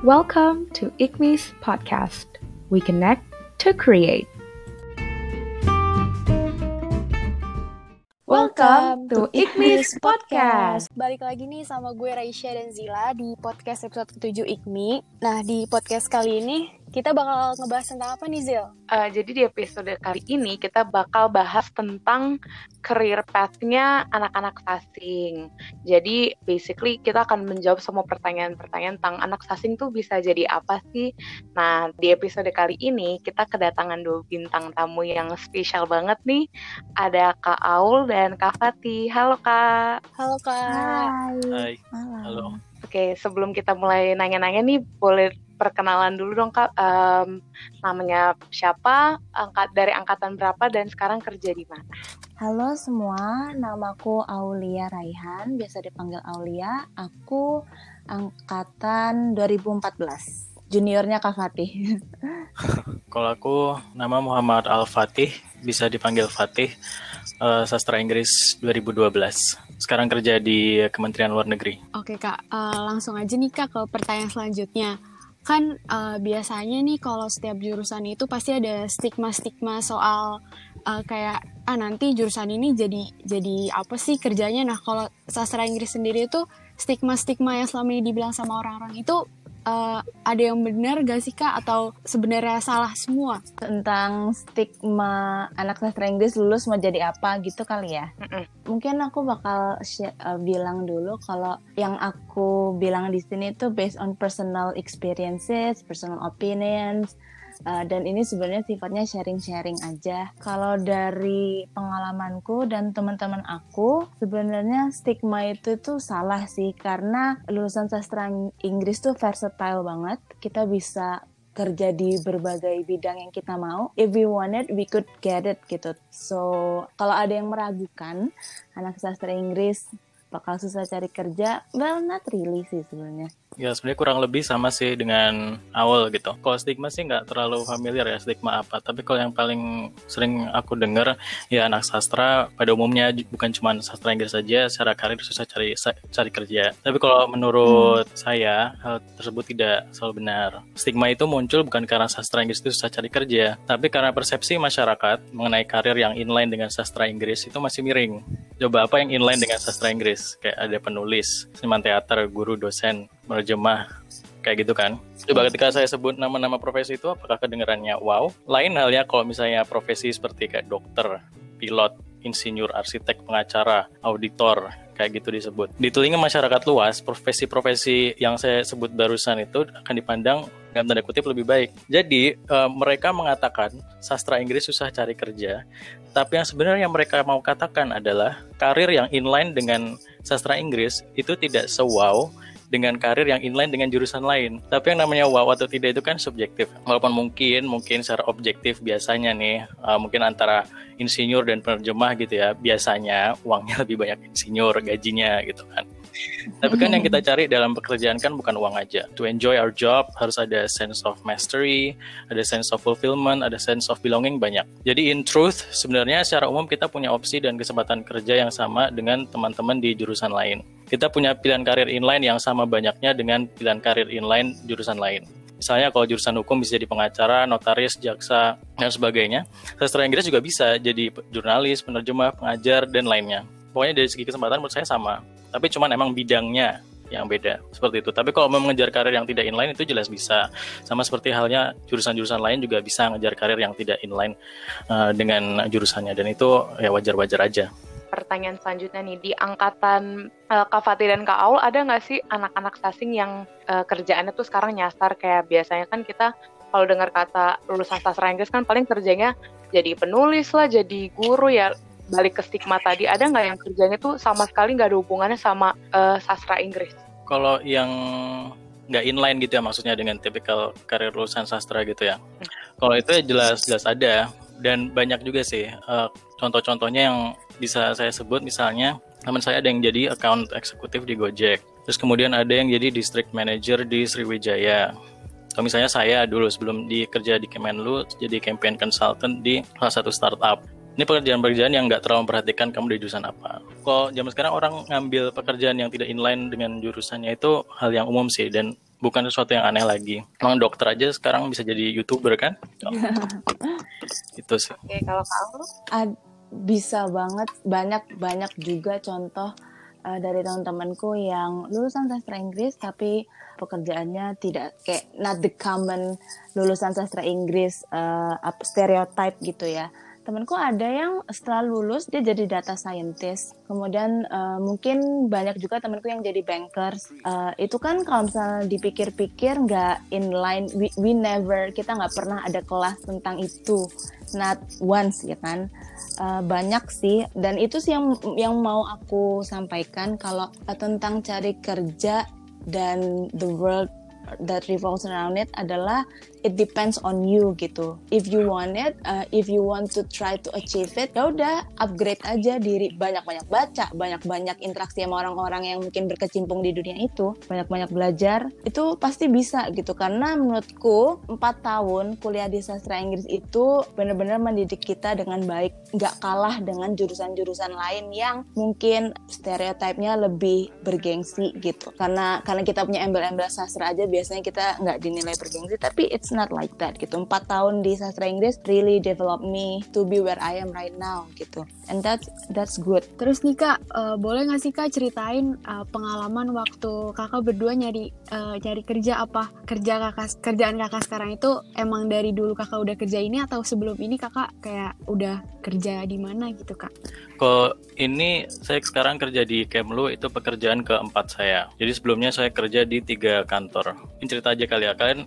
Welcome to ICMI's podcast. We connect to create. Welcome to ICMI's podcast. Balik lagi nih sama gue Raisya dan Zila di podcast episode ke-7 ICMI. Nah, di podcast kali ini kita bakal ngebahas tentang apa nih, Zil? Uh, jadi di episode kali ini kita bakal bahas tentang career path-nya anak-anak sasing. Jadi basically kita akan menjawab semua pertanyaan-pertanyaan tentang anak sasing tuh bisa jadi apa sih? Nah, di episode kali ini kita kedatangan dua bintang tamu yang spesial banget nih. Ada Kak Aul dan Kak Fatih. Halo Kak. Halo Kak. Hai. Hai. Halo. Oke, sebelum kita mulai nanya-nanya nih, boleh perkenalan dulu dong kak. Um, namanya siapa, angkat dari angkatan berapa, dan sekarang kerja di mana? Halo semua, namaku Aulia Raihan, biasa dipanggil Aulia. Aku angkatan 2014 juniornya Kak Fatih. Kalau aku nama Muhammad Al Fatih, bisa dipanggil Fatih, uh, sastra Inggris 2012. Sekarang kerja di Kementerian Luar Negeri. Oke Kak, uh, langsung aja nih Kak ke pertanyaan selanjutnya kan uh, biasanya nih kalau setiap jurusan itu pasti ada stigma-stigma soal uh, kayak ah nanti jurusan ini jadi jadi apa sih kerjanya? Nah kalau sastra Inggris sendiri itu stigma-stigma yang selama ini dibilang sama orang-orang itu uh, ada yang benar gak sih kak? Atau sebenarnya salah semua? Tentang stigma anak sastra Inggris lulus mau jadi apa gitu kali ya? Mungkin aku bakal uh, bilang dulu kalau yang aku bilang di sini itu based on personal experiences personal opinions Uh, dan ini sebenarnya sifatnya sharing-sharing aja. Kalau dari pengalamanku dan teman-teman aku, sebenarnya stigma itu tuh salah sih karena lulusan sastra Inggris tuh versatile banget. Kita bisa kerja di berbagai bidang yang kita mau. If we want it, we could get it gitu. So, kalau ada yang meragukan anak sastra Inggris bakal susah cari kerja, well not really sih sebenarnya. Ya sebenarnya kurang lebih sama sih dengan awal gitu. Kalau stigma sih nggak terlalu familiar ya stigma apa. Tapi kalau yang paling sering aku dengar ya anak sastra pada umumnya bukan cuma sastra Inggris saja secara karir susah cari cari kerja. Tapi kalau menurut hmm. saya hal tersebut tidak selalu benar. Stigma itu muncul bukan karena sastra Inggris itu susah cari kerja, tapi karena persepsi masyarakat mengenai karir yang inline dengan sastra Inggris itu masih miring. Coba apa yang inline dengan sastra Inggris? Kayak ada penulis, seniman teater, guru, dosen, menerjemah kayak gitu kan. Coba ketika saya sebut nama-nama profesi itu apakah kedengarannya wow? Lain halnya kalau misalnya profesi seperti kayak dokter, pilot, insinyur, arsitek, pengacara, auditor, kayak gitu disebut. Di telinga masyarakat luas, profesi-profesi yang saya sebut barusan itu akan dipandang dalam tanda kutip lebih baik. Jadi uh, mereka mengatakan sastra Inggris susah cari kerja, tapi yang sebenarnya mereka mau katakan adalah karir yang inline dengan sastra Inggris itu tidak sewow dengan karir yang inline dengan jurusan lain. Tapi yang namanya wow atau tidak itu kan subjektif. Walaupun mungkin mungkin secara objektif biasanya nih uh, mungkin antara insinyur dan penerjemah gitu ya biasanya uangnya lebih banyak insinyur gajinya gitu kan. Tapi kan yang kita cari dalam pekerjaan kan bukan uang aja. To enjoy our job harus ada sense of mastery, ada sense of fulfillment, ada sense of belonging banyak. Jadi in truth sebenarnya secara umum kita punya opsi dan kesempatan kerja yang sama dengan teman-teman di jurusan lain. Kita punya pilihan karir inline yang sama banyaknya dengan pilihan karir inline jurusan lain. Misalnya kalau jurusan hukum bisa jadi pengacara, notaris, jaksa, dan sebagainya. Sastra Inggris juga bisa jadi jurnalis, penerjemah, pengajar, dan lainnya. Pokoknya dari segi kesempatan menurut saya sama tapi cuman emang bidangnya yang beda seperti itu. Tapi kalau mau mengejar karir yang tidak inline itu jelas bisa. Sama seperti halnya jurusan-jurusan lain juga bisa mengejar karir yang tidak inline uh, dengan jurusannya dan itu ya wajar-wajar aja. Pertanyaan selanjutnya nih di angkatan uh, Kak Fatih dan Kak Aul ada nggak sih anak-anak sasing yang uh, kerjaannya tuh sekarang nyasar kayak biasanya kan kita kalau dengar kata lulusan sastra Inggris kan paling kerjanya jadi penulis lah, jadi guru ya balik ke stigma tadi ada nggak yang kerjanya tuh sama sekali nggak ada hubungannya sama uh, sastra Inggris? Kalau yang nggak inline gitu ya maksudnya dengan tipikal karir lulusan sastra gitu ya. Hmm. Kalau itu ya jelas jelas ada dan banyak juga sih uh, contoh-contohnya yang bisa saya sebut misalnya teman saya ada yang jadi account eksekutif di Gojek. Terus kemudian ada yang jadi district manager di Sriwijaya. Kalau misalnya saya dulu sebelum dikerja di Kemenlu jadi campaign consultant di salah satu startup ini pekerjaan-pekerjaan yang nggak terlalu memperhatikan kamu di jurusan apa. Kalau zaman sekarang orang ngambil pekerjaan yang tidak inline dengan jurusannya itu hal yang umum sih dan bukan sesuatu yang aneh lagi. Emang dokter aja sekarang bisa jadi youtuber kan? itu sih. Oke, kalau kamu? bisa banget banyak banyak juga contoh uh, dari teman-temanku yang lulusan sastra Inggris tapi pekerjaannya tidak kayak not the common lulusan sastra Inggris uh, stereotype gitu ya temanku ada yang setelah lulus dia jadi data scientist. Kemudian uh, mungkin banyak juga temanku yang jadi bankers uh, itu kan kalau misalnya dipikir-pikir nggak in line we, we never kita nggak pernah ada kelas tentang itu. Not once ya kan? Uh, banyak sih. Dan itu sih yang yang mau aku sampaikan kalau uh, tentang cari kerja dan the world that revolves around it adalah it depends on you gitu. If you want it, uh, if you want to try to achieve it, ya udah upgrade aja diri, banyak-banyak baca, banyak-banyak interaksi sama orang-orang yang mungkin berkecimpung di dunia itu, banyak-banyak belajar, itu pasti bisa gitu. Karena menurutku empat tahun kuliah di sastra Inggris itu benar-benar mendidik kita dengan baik, nggak kalah dengan jurusan-jurusan lain yang mungkin stereotipnya lebih bergengsi gitu. Karena karena kita punya embel-embel sastra aja biasanya kita nggak dinilai bergengsi, tapi it's it's not like that gitu. Empat tahun di sastra Inggris really develop me to be where I am right now gitu. And that's that's good. Terus nih kak, uh, boleh nggak sih kak ceritain uh, pengalaman waktu kakak berdua nyari uh, cari kerja apa? Kerja kakak kerjaan kakak sekarang itu emang dari dulu kakak udah kerja ini atau sebelum ini kakak kayak udah kerja di mana gitu kak? Kalau ini saya sekarang kerja di Kemlu itu pekerjaan keempat saya. Jadi sebelumnya saya kerja di tiga kantor. Ini cerita aja kali ya kalian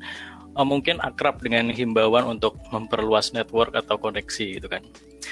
mungkin akrab dengan himbauan untuk memperluas network atau koneksi gitu kan.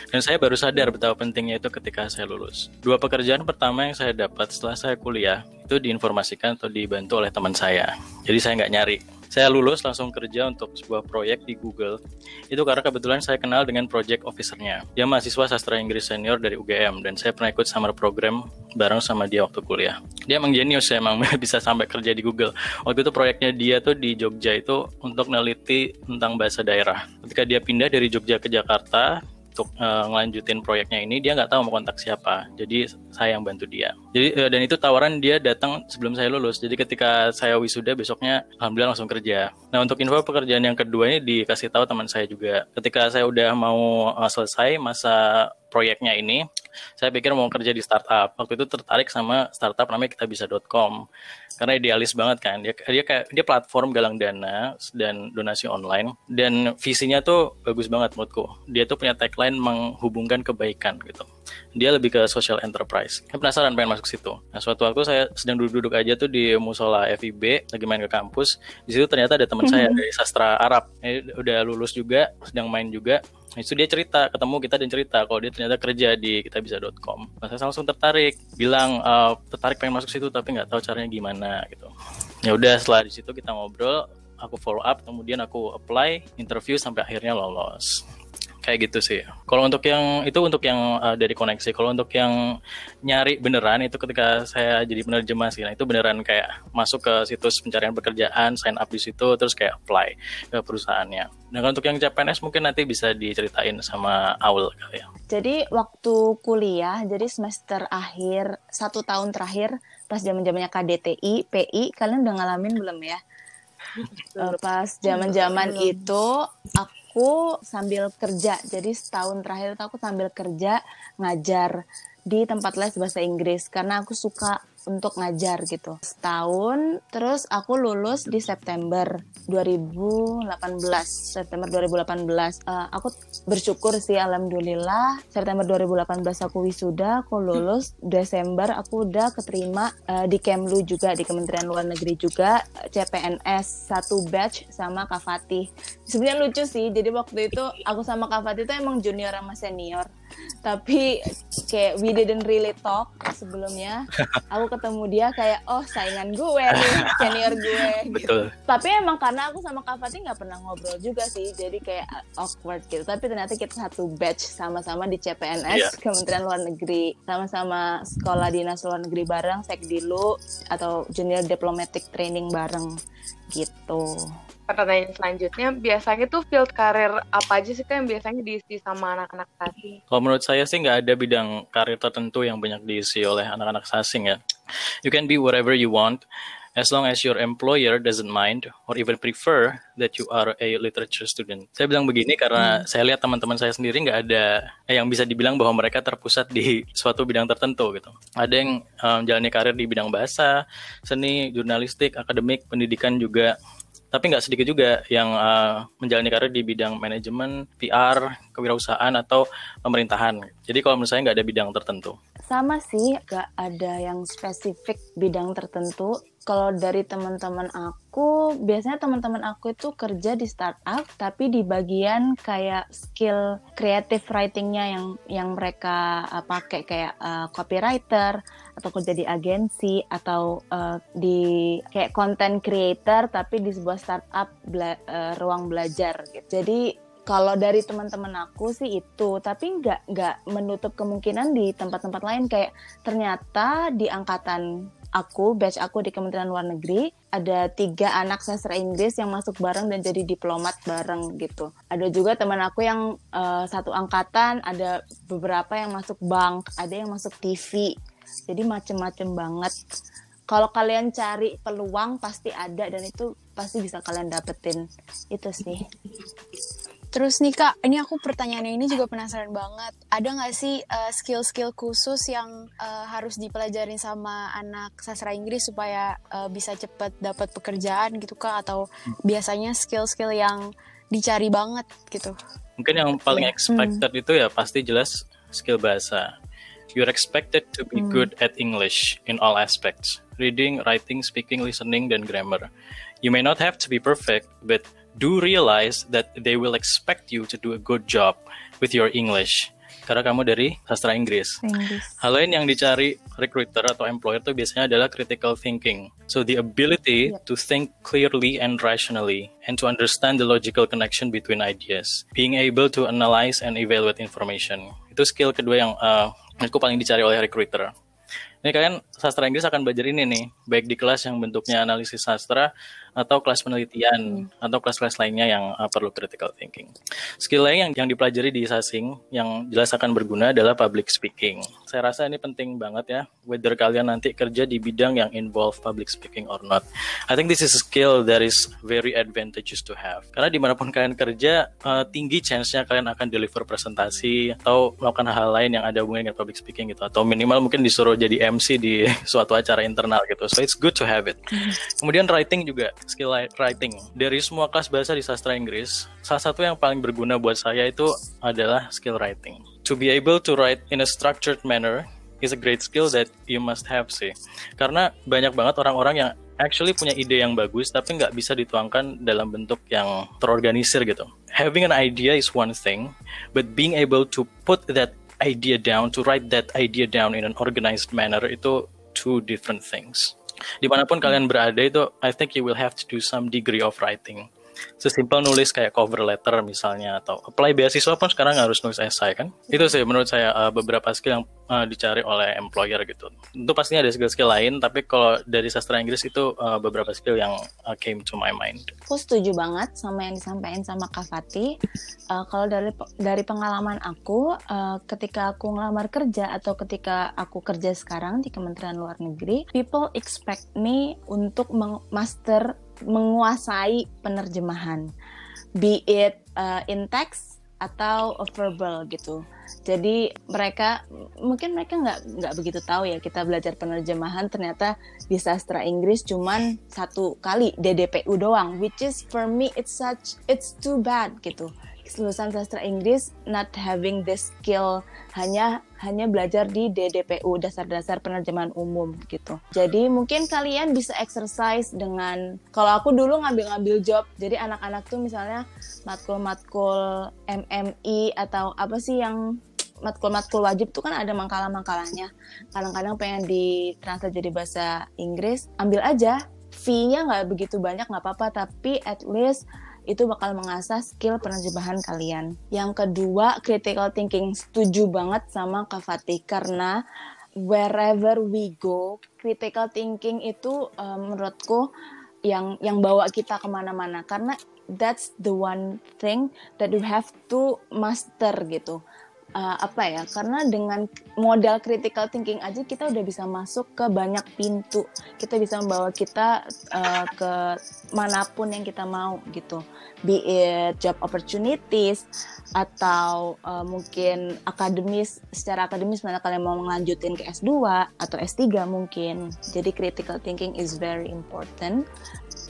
Dan saya baru sadar betapa pentingnya itu ketika saya lulus. Dua pekerjaan pertama yang saya dapat setelah saya kuliah itu diinformasikan atau dibantu oleh teman saya. Jadi saya nggak nyari saya lulus langsung kerja untuk sebuah proyek di Google. Itu karena kebetulan saya kenal dengan project officernya. Dia mahasiswa sastra Inggris senior dari UGM dan saya pernah ikut summer program bareng sama dia waktu kuliah. Dia emang jenius ya, emang bisa sampai kerja di Google. Waktu itu proyeknya dia tuh di Jogja itu untuk neliti tentang bahasa daerah. Ketika dia pindah dari Jogja ke Jakarta, untuk uh, ngelanjutin proyeknya ini dia nggak tahu mau kontak siapa. Jadi saya yang bantu dia. Jadi uh, dan itu tawaran dia datang sebelum saya lulus. Jadi ketika saya wisuda besoknya alhamdulillah langsung kerja. Nah untuk info pekerjaan yang kedua ini dikasih tahu teman saya juga. Ketika saya udah mau uh, selesai masa proyeknya ini saya pikir mau kerja di startup. Waktu itu tertarik sama startup namanya kita bisa.com karena idealis banget kan. Dia dia kayak dia platform galang dana dan donasi online. Dan visinya tuh bagus banget menurutku. Dia tuh punya tagline menghubungkan kebaikan gitu dia lebih ke social enterprise. Saya penasaran pengen masuk situ. Nah suatu waktu saya sedang duduk-duduk aja tuh di musola FIB lagi main ke kampus. Di situ ternyata ada teman saya dari sastra Arab. Eh, udah lulus juga sedang main juga. Itu dia cerita ketemu kita dan cerita kalau dia ternyata kerja di kitabisa.com nah, saya langsung tertarik bilang uh, tertarik pengen masuk situ tapi nggak tahu caranya gimana gitu. Ya udah setelah di situ kita ngobrol aku follow up kemudian aku apply interview sampai akhirnya lolos kayak gitu sih. Kalau untuk yang itu untuk yang uh, dari koneksi. Kalau untuk yang nyari beneran itu ketika saya jadi penerjemah sih. Nah, itu beneran kayak masuk ke situs pencarian pekerjaan, sign up di situ, terus kayak apply ke perusahaannya. Nah, untuk yang CPNS mungkin nanti bisa diceritain sama Aul kali ya. Jadi waktu kuliah, jadi semester akhir satu tahun terakhir pas zaman zamannya KDTI, PI, kalian udah ngalamin belum ya? uh, pas zaman zaman itu aku aku sambil kerja. Jadi setahun terakhir itu aku sambil kerja ngajar di tempat les bahasa Inggris karena aku suka untuk ngajar gitu. Setahun, terus aku lulus di September 2018. September 2018. Uh, aku bersyukur sih alhamdulillah September 2018 aku wisuda, aku lulus. Desember aku udah keterima uh, di Kemlu juga di Kementerian Luar Negeri juga CPNS satu batch sama Kak Fatih. Sebenarnya lucu sih. Jadi waktu itu aku sama Kak Fatih itu emang junior sama senior tapi kayak we didn't really talk sebelumnya. Aku ketemu dia kayak oh saingan gue nih senior gue. Gitu. tapi emang karena aku sama Kak Fatih nggak pernah ngobrol juga sih jadi kayak awkward gitu. Tapi ternyata kita satu batch sama-sama di CPNS yeah. Kementerian Luar Negeri. Sama-sama sekolah dinas luar negeri bareng sekdilu atau junior diplomatic training bareng gitu pertanyaan selanjutnya biasanya tuh field karir apa aja sih kan yang biasanya diisi sama anak-anak sasing? Kalau menurut saya sih nggak ada bidang karir tertentu yang banyak diisi oleh anak-anak sasing ya. You can be whatever you want. as long as your employer doesn't mind or even prefer that you are a literature student. Saya bilang begini karena hmm. saya lihat teman-teman saya sendiri nggak ada eh, yang bisa dibilang bahwa mereka terpusat di suatu bidang tertentu gitu. Ada yang um, jalani karir di bidang bahasa, seni, jurnalistik, akademik, pendidikan juga tapi nggak sedikit juga yang uh, menjalani karir di bidang manajemen, PR, kewirausahaan atau pemerintahan. Jadi kalau menurut saya nggak ada bidang tertentu. Sama sih, nggak ada yang spesifik bidang tertentu. Kalau dari teman-teman aku, biasanya teman-teman aku itu kerja di startup, tapi di bagian kayak skill creative writingnya yang yang mereka uh, pakai kayak uh, copywriter atau kerja di agensi atau uh, di kayak content creator tapi di sebuah startup bela uh, ruang belajar gitu. Jadi kalau dari teman-teman aku sih itu tapi nggak nggak menutup kemungkinan di tempat-tempat lain kayak ternyata di angkatan aku batch aku di Kementerian Luar Negeri ada tiga anak sastra Inggris yang masuk bareng dan jadi diplomat bareng gitu ada juga teman aku yang uh, satu angkatan ada beberapa yang masuk bank ada yang masuk TV jadi macem-macem banget kalau kalian cari peluang pasti ada dan itu pasti bisa kalian dapetin itu sih Terus nih kak, ini aku pertanyaannya ini juga penasaran banget. Ada nggak sih uh, skill-skill khusus yang uh, harus dipelajarin sama anak sastra Inggris supaya uh, bisa cepet dapat pekerjaan gitu kak? Atau biasanya skill-skill yang dicari banget gitu? Mungkin yang paling iya. expected hmm. itu ya pasti jelas skill bahasa. You're expected to be hmm. good at English in all aspects. Reading, writing, speaking, listening, dan grammar. You may not have to be perfect, but do realize that they will expect you to do a good job with your English karena kamu dari sastra Inggris. Inggris. Hal lain yang dicari recruiter atau employer itu biasanya adalah critical thinking. So the ability yep. to think clearly and rationally and to understand the logical connection between ideas. Being able to analyze and evaluate information. Itu skill kedua yang uh, aku paling dicari oleh recruiter. Ini kalian sastra Inggris akan belajar ini nih, baik di kelas yang bentuknya analisis sastra atau kelas penelitian hmm. atau kelas-kelas lainnya yang uh, perlu critical thinking. Skill lain yang yang dipelajari di Sasing yang jelas akan berguna adalah public speaking. Saya rasa ini penting banget ya, whether kalian nanti kerja di bidang yang involve public speaking or not. I think this is a skill that is very advantageous to have. Karena di mana pun kalian kerja, uh, tinggi chance-nya kalian akan deliver presentasi atau melakukan hal lain yang ada hubungannya dengan public speaking gitu. Atau minimal mungkin disuruh jadi MC di suatu acara internal gitu. So it's good to have it. Hmm. Kemudian writing juga skill writing. Dari semua kelas bahasa di sastra Inggris, salah satu yang paling berguna buat saya itu adalah skill writing. To be able to write in a structured manner is a great skill that you must have sih. Karena banyak banget orang-orang yang actually punya ide yang bagus tapi nggak bisa dituangkan dalam bentuk yang terorganisir gitu. Having an idea is one thing, but being able to put that idea down, to write that idea down in an organized manner itu two different things di mana pun kalian berada itu I think you will have to do some degree of writing sesimpel nulis kayak cover letter misalnya atau apply beasiswa pun sekarang harus nulis essay kan? Itu sih menurut saya uh, beberapa skill yang uh, dicari oleh employer gitu. Itu pastinya ada skill-skill lain tapi kalau dari sastra Inggris itu uh, beberapa skill yang uh, came to my mind. Aku setuju banget sama yang disampaikan sama Kak Fatih. Uh, kalau dari dari pengalaman aku uh, ketika aku ngelamar kerja atau ketika aku kerja sekarang di Kementerian Luar Negeri people expect me untuk master menguasai penerjemahan, be it uh, in text atau verbal gitu. Jadi mereka mungkin mereka nggak nggak begitu tahu ya kita belajar penerjemahan ternyata di sastra Inggris cuman satu kali DDPU doang, which is for me it's such it's too bad gitu lulusan sastra Inggris not having this skill hanya hanya belajar di DDPU dasar-dasar penerjemahan umum gitu. Jadi mungkin kalian bisa exercise dengan kalau aku dulu ngambil-ngambil job. Jadi anak-anak tuh misalnya matkul-matkul MMI atau apa sih yang matkul-matkul wajib tuh kan ada mangkala-mangkalanya. Kadang-kadang pengen ditranslate jadi bahasa Inggris, ambil aja. Fee-nya nggak begitu banyak nggak apa-apa, tapi at least itu bakal mengasah skill penerjemahan kalian. Yang kedua, critical thinking. Setuju banget sama Kak Fatih karena wherever we go, critical thinking itu um, menurutku yang yang bawa kita ke mana-mana karena that's the one thing that you have to master gitu uh, apa ya karena dengan modal critical thinking aja kita udah bisa masuk ke banyak pintu. Kita bisa membawa kita uh, ke mana pun yang kita mau gitu. Be it job opportunities atau uh, mungkin akademis secara akademis mana kalian mau melanjutin ke S2 atau S3 mungkin. Jadi critical thinking is very important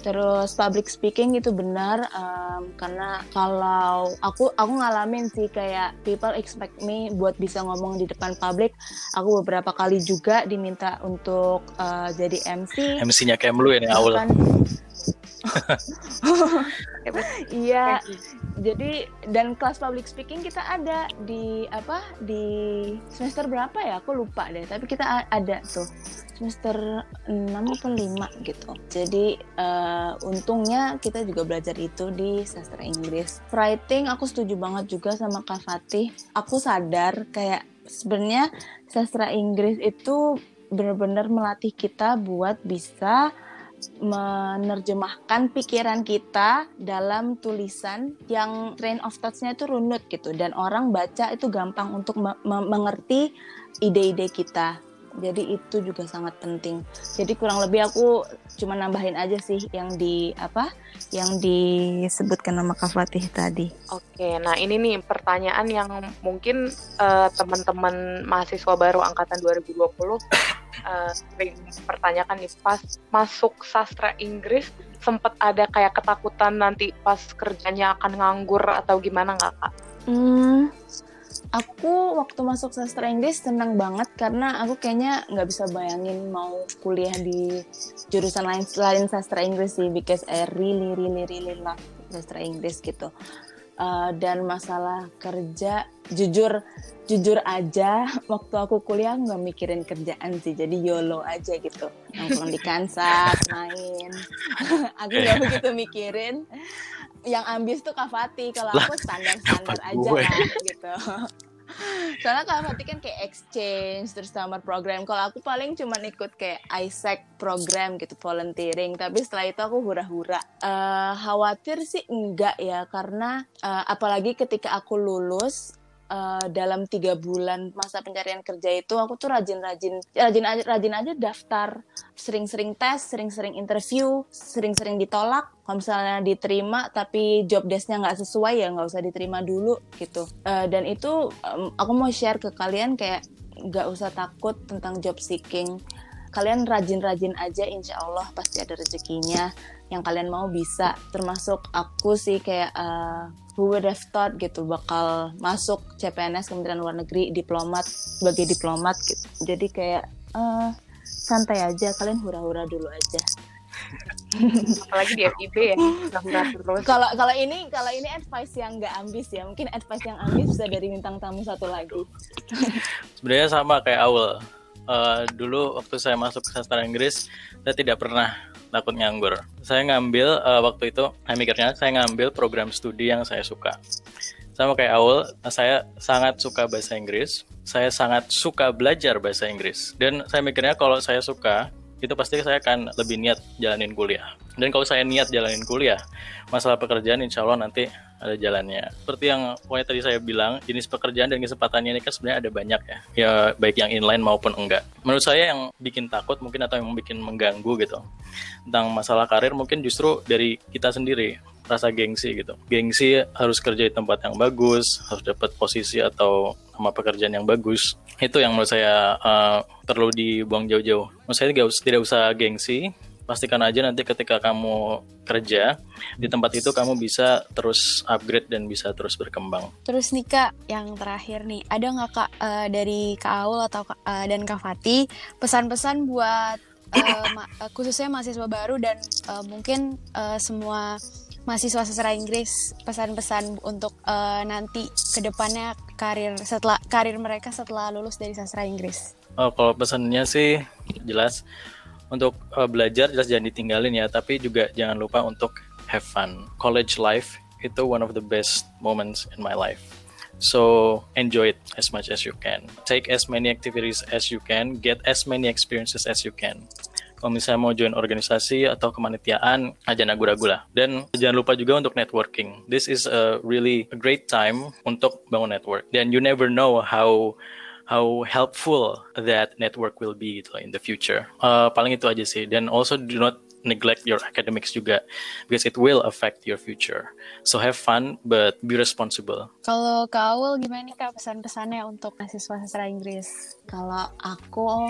Terus public speaking itu benar um, karena kalau aku aku ngalamin sih kayak people expect me buat bisa ngomong di depan publik. Aku beberapa kali juga diminta untuk uh, jadi MC. MC-nya kayak lu ya nih awal. Iya. Jadi dan kelas public speaking kita ada di apa di semester berapa ya? Aku lupa deh. Tapi kita ada tuh semester 6 atau 5 gitu. Jadi uh, untungnya kita juga belajar itu di sastra Inggris. Writing aku setuju banget juga sama Kak Fatih. Aku sadar kayak sebenarnya sastra Inggris itu benar-benar melatih kita buat bisa menerjemahkan pikiran kita dalam tulisan yang train of thoughts-nya itu runut gitu. Dan orang baca itu gampang untuk me mengerti ide-ide kita. Jadi itu juga sangat penting. Jadi kurang lebih aku cuma nambahin aja sih yang di apa yang disebutkan nama Kak Fatih tadi. Oke nah ini nih pertanyaan yang mungkin uh, teman-teman mahasiswa baru angkatan 2020 uh, sering pertanyakan nih pas masuk sastra Inggris sempat ada kayak ketakutan nanti pas kerjanya akan nganggur atau gimana nggak kak? Hmm, Aku waktu masuk sastra Inggris tenang banget karena aku kayaknya nggak bisa bayangin mau kuliah di jurusan lain selain sastra Inggris sih because I really really really love sastra Inggris gitu. Uh, dan masalah kerja jujur jujur aja waktu aku kuliah nggak mikirin kerjaan sih jadi yolo aja gitu. Nongkrong di kansas main. Aku nggak begitu mikirin. Yang ambis tuh Kak Fatih kalau aku standar-standar aja lah gitu soalnya Kak Fatih kan kayak exchange terus summer program. Kalau aku paling cuma ikut kayak ISEC program gitu volunteering. Tapi setelah itu aku hura-hura. Uh, khawatir sih enggak ya karena uh, apalagi ketika aku lulus uh, dalam tiga bulan masa pencarian kerja itu aku tuh rajin-rajin rajin aja rajin aja daftar. Sering-sering tes sering-sering interview sering-sering ditolak. Kalau misalnya diterima tapi job desknya nggak sesuai ya nggak usah diterima dulu gitu. Uh, dan itu um, aku mau share ke kalian kayak nggak usah takut tentang job seeking kalian rajin-rajin aja insya Allah pasti ada rezekinya. Yang kalian mau bisa termasuk aku sih kayak uh, who would have thought gitu bakal masuk CPNS Kementerian Luar Negeri diplomat sebagai diplomat gitu. Jadi kayak uh, santai aja kalian hura-hura dulu aja. Apalagi di FIB ya kalau kalau ini kalau ini advice yang nggak ambis ya. Mungkin advice yang ambis bisa dari bintang tamu satu lagi. Sebenarnya sama kayak awal uh, dulu waktu saya masuk ke sastra Inggris saya tidak pernah takut nganggur. Saya ngambil uh, waktu itu, saya mikirnya saya ngambil program studi yang saya suka. Sama kayak awal, saya sangat suka bahasa Inggris. Saya sangat suka belajar bahasa Inggris. Dan saya mikirnya kalau saya suka, itu pasti saya akan lebih niat jalanin kuliah. Dan kalau saya niat jalanin kuliah, masalah pekerjaan insya Allah nanti ada jalannya. Seperti yang pokoknya tadi saya bilang, jenis pekerjaan dan kesempatannya ini kan sebenarnya ada banyak ya. Ya baik yang inline maupun enggak. Menurut saya yang bikin takut mungkin atau yang bikin mengganggu gitu tentang masalah karir mungkin justru dari kita sendiri rasa gengsi gitu. Gengsi harus kerja di tempat yang bagus, harus dapat posisi atau sama pekerjaan yang bagus. Itu yang menurut saya uh, perlu dibuang jauh-jauh. Menurut saya tidak, usah gengsi, pastikan aja nanti ketika kamu kerja di tempat itu kamu bisa terus upgrade dan bisa terus berkembang. Terus nih kak, yang terakhir nih, ada nggak kak uh, dari kak Aul atau uh, dan kak Fatih pesan-pesan buat uh, ma khususnya mahasiswa baru dan uh, mungkin uh, semua mahasiswa sastra Inggris pesan-pesan untuk uh, nanti ke depannya karir setelah karir mereka setelah lulus dari sastra Inggris. Oh, kalau pesannya sih jelas untuk uh, belajar jelas jangan ditinggalin ya, tapi juga jangan lupa untuk have fun. College life itu one of the best moments in my life. So enjoy it as much as you can. Take as many activities as you can. Get as many experiences as you can Kalau misalnya mau join organisasi atau kemanitiaan, jangan ragu-ragu lah. Dan jangan lupa juga untuk networking. This is a really a great time untuk bangun network. Dan you never know how how helpful that network will be gitu in the future. Uh, paling itu aja sih. Dan also do not neglect your academics juga because it will affect your future. So have fun but be responsible. Kalau Awul gimana nih Kak pesan-pesannya untuk mahasiswa sastra Inggris? Kalau aku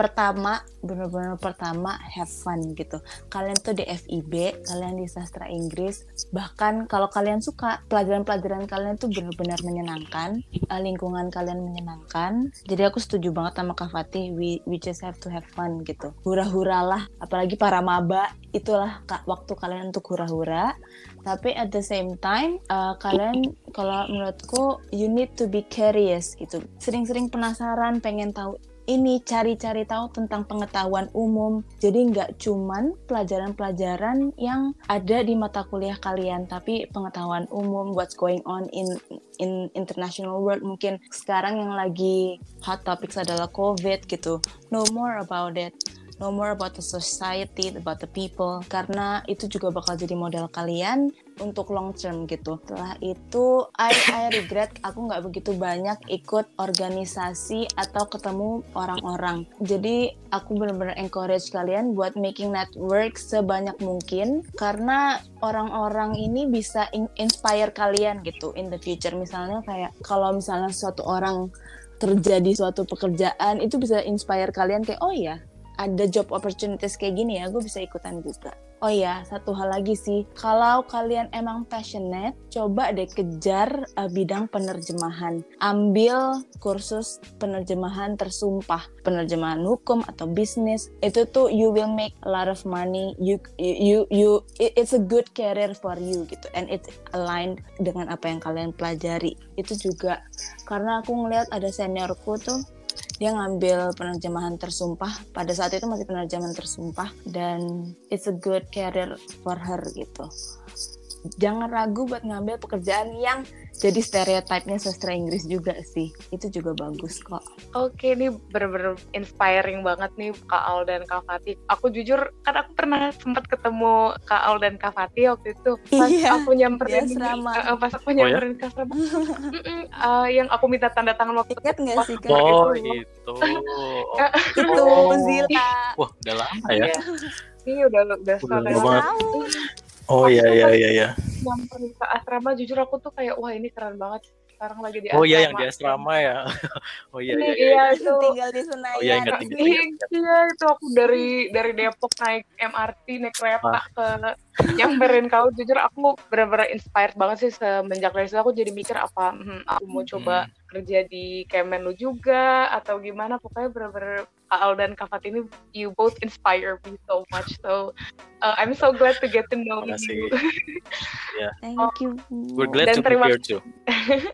pertama benar-benar pertama have fun gitu. Kalian tuh di FIB kalian di sastra Inggris bahkan kalau kalian suka pelajaran-pelajaran kalian tuh benar-benar menyenangkan uh, lingkungan kalian menyenangkan. Jadi aku setuju banget sama Kak Fatih we, we just have to have fun gitu. Hura-hura lah apalagi para maba itulah kak, waktu kalian untuk hura-hura. Tapi at the same time uh, kalian kalau menurutku you need to be curious gitu. Sering-sering penasaran pengen tahu ini cari-cari tahu tentang pengetahuan umum. Jadi nggak cuman pelajaran-pelajaran yang ada di mata kuliah kalian, tapi pengetahuan umum, what's going on in in international world. Mungkin sekarang yang lagi hot topics adalah COVID gitu. Know more about it know more about the society, about the people, karena itu juga bakal jadi modal kalian untuk long term gitu. Setelah itu, I, I regret aku nggak begitu banyak ikut organisasi atau ketemu orang-orang. Jadi aku benar-benar encourage kalian buat making network sebanyak mungkin karena orang-orang ini bisa inspire kalian gitu in the future. Misalnya kayak kalau misalnya suatu orang terjadi suatu pekerjaan itu bisa inspire kalian kayak oh ya ada job opportunities kayak gini ya, gue bisa ikutan juga. Oh ya, satu hal lagi sih, kalau kalian emang passionate, coba deh kejar uh, bidang penerjemahan. Ambil kursus penerjemahan tersumpah, penerjemahan hukum atau bisnis. Itu tuh you will make a lot of money. You you you, it's a good career for you gitu, and it's aligned dengan apa yang kalian pelajari. Itu juga karena aku ngeliat ada seniorku tuh dia ngambil penerjemahan tersumpah. Pada saat itu masih penerjemahan tersumpah. Dan it's a good career for her gitu jangan ragu buat ngambil pekerjaan yang jadi stereotipnya sastra Inggris juga sih. Itu juga bagus kok. Oke ini bener-bener inspiring banget nih Kak Al dan Kak Fatih. Aku jujur kan aku pernah sempat ketemu Kak Al dan Kak Fatih waktu itu. Pas iya, aku nyamperin iya, uh, pas aku nyamperin oh, ya? uh, yang aku minta tanda tangan waktu Ingat nggak sih Kak? oh itu. oh. itu oh. Zila wah udah lama ya. Iya. Ini udah udah, udah, udah Oh iya iya iya iya. Nyamperin ke asrama jujur aku tuh kayak wah ini keren banget sekarang lagi di asrama. Oh iya yang di asrama ya. oh iya iya. Iya, iya itu tinggal di Senayan. Oh iya ingat ingat. Iya itu aku dari dari Depok naik MRT naik kereta ah. ke nyamperin kau jujur aku benar-benar inspired banget sih semenjak dari situ aku jadi mikir apa hmm, aku mau coba hmm. kerja di Kemenlu juga atau gimana pokoknya benar-benar Al dan Kak ini you both inspire me so much so uh, I'm so glad to get to know you. yeah. Thank you. We're glad Dan to be here too.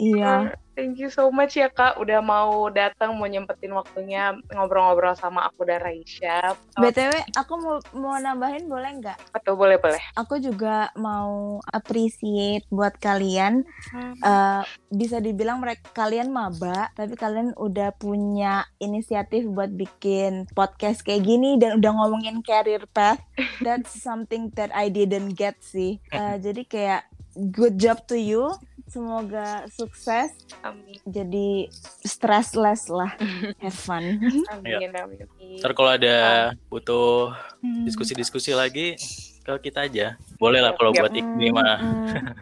Iya. Thank you so much ya Kak udah mau datang mau nyempetin waktunya ngobrol-ngobrol sama aku dan Raisya. BTW aku mau mau nambahin boleh nggak? Atau boleh boleh. Aku juga mau appreciate buat kalian. Hmm. Uh, bisa dibilang mereka kalian maba tapi kalian udah punya inisiatif buat bikin podcast kayak gini dan udah ngomongin career path. That's something that I didn't get sih. Uh, jadi kayak good job to you Semoga sukses. Amin. Jadi stressless lah. Have fun. Amin, ya. amin. Ntar kalau ada butuh hmm. diskusi-diskusi lagi ke kita aja. Boleh lah kalau buat Ikmi mah. Hmm.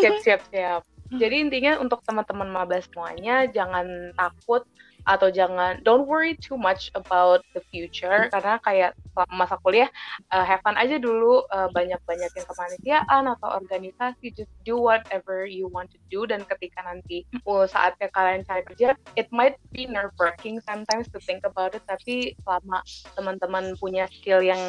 siap, siap, siap. Jadi intinya untuk teman-teman maba semuanya jangan takut atau jangan don't worry too much about the future. Karena kayak masa kuliah uh, have fun aja dulu uh, banyak-banyakin kepanitiaan atau organisasi. Just do whatever you want to do. Dan ketika nanti uh, saatnya kalian cari kerja it might be nerve wracking sometimes to think about it. Tapi selama teman-teman punya skill yang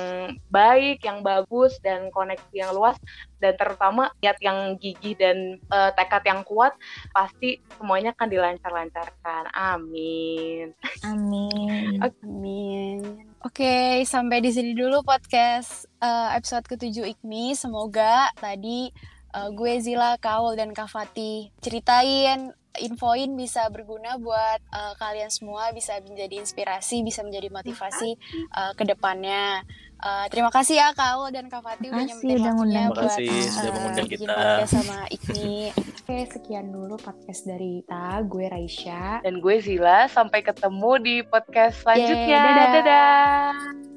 baik yang bagus dan koneksi yang luas dan terutama niat yang gigih dan uh, tekad yang kuat pasti semuanya akan dilancar-lancarkan. Amin Amin. Amin. Amin. Oke, okay, sampai di sini dulu podcast uh, episode ketujuh IKMI. Semoga tadi uh, gue Zila, Kaul, dan Kak Fatih ceritain infoin bisa berguna buat uh, kalian semua, bisa menjadi inspirasi, bisa menjadi motivasi uh, ke depannya. Uh, terima kasih ya Kak Aul dan Kak Fatih udah nyempetin waktunya buat kasih, uh, sudah mengundang kita sama Ikni. Oke, sekian dulu podcast dari kita. Gue Raisya dan gue Zila. Sampai ketemu di podcast selanjutnya. Yeay, dadah. dadah.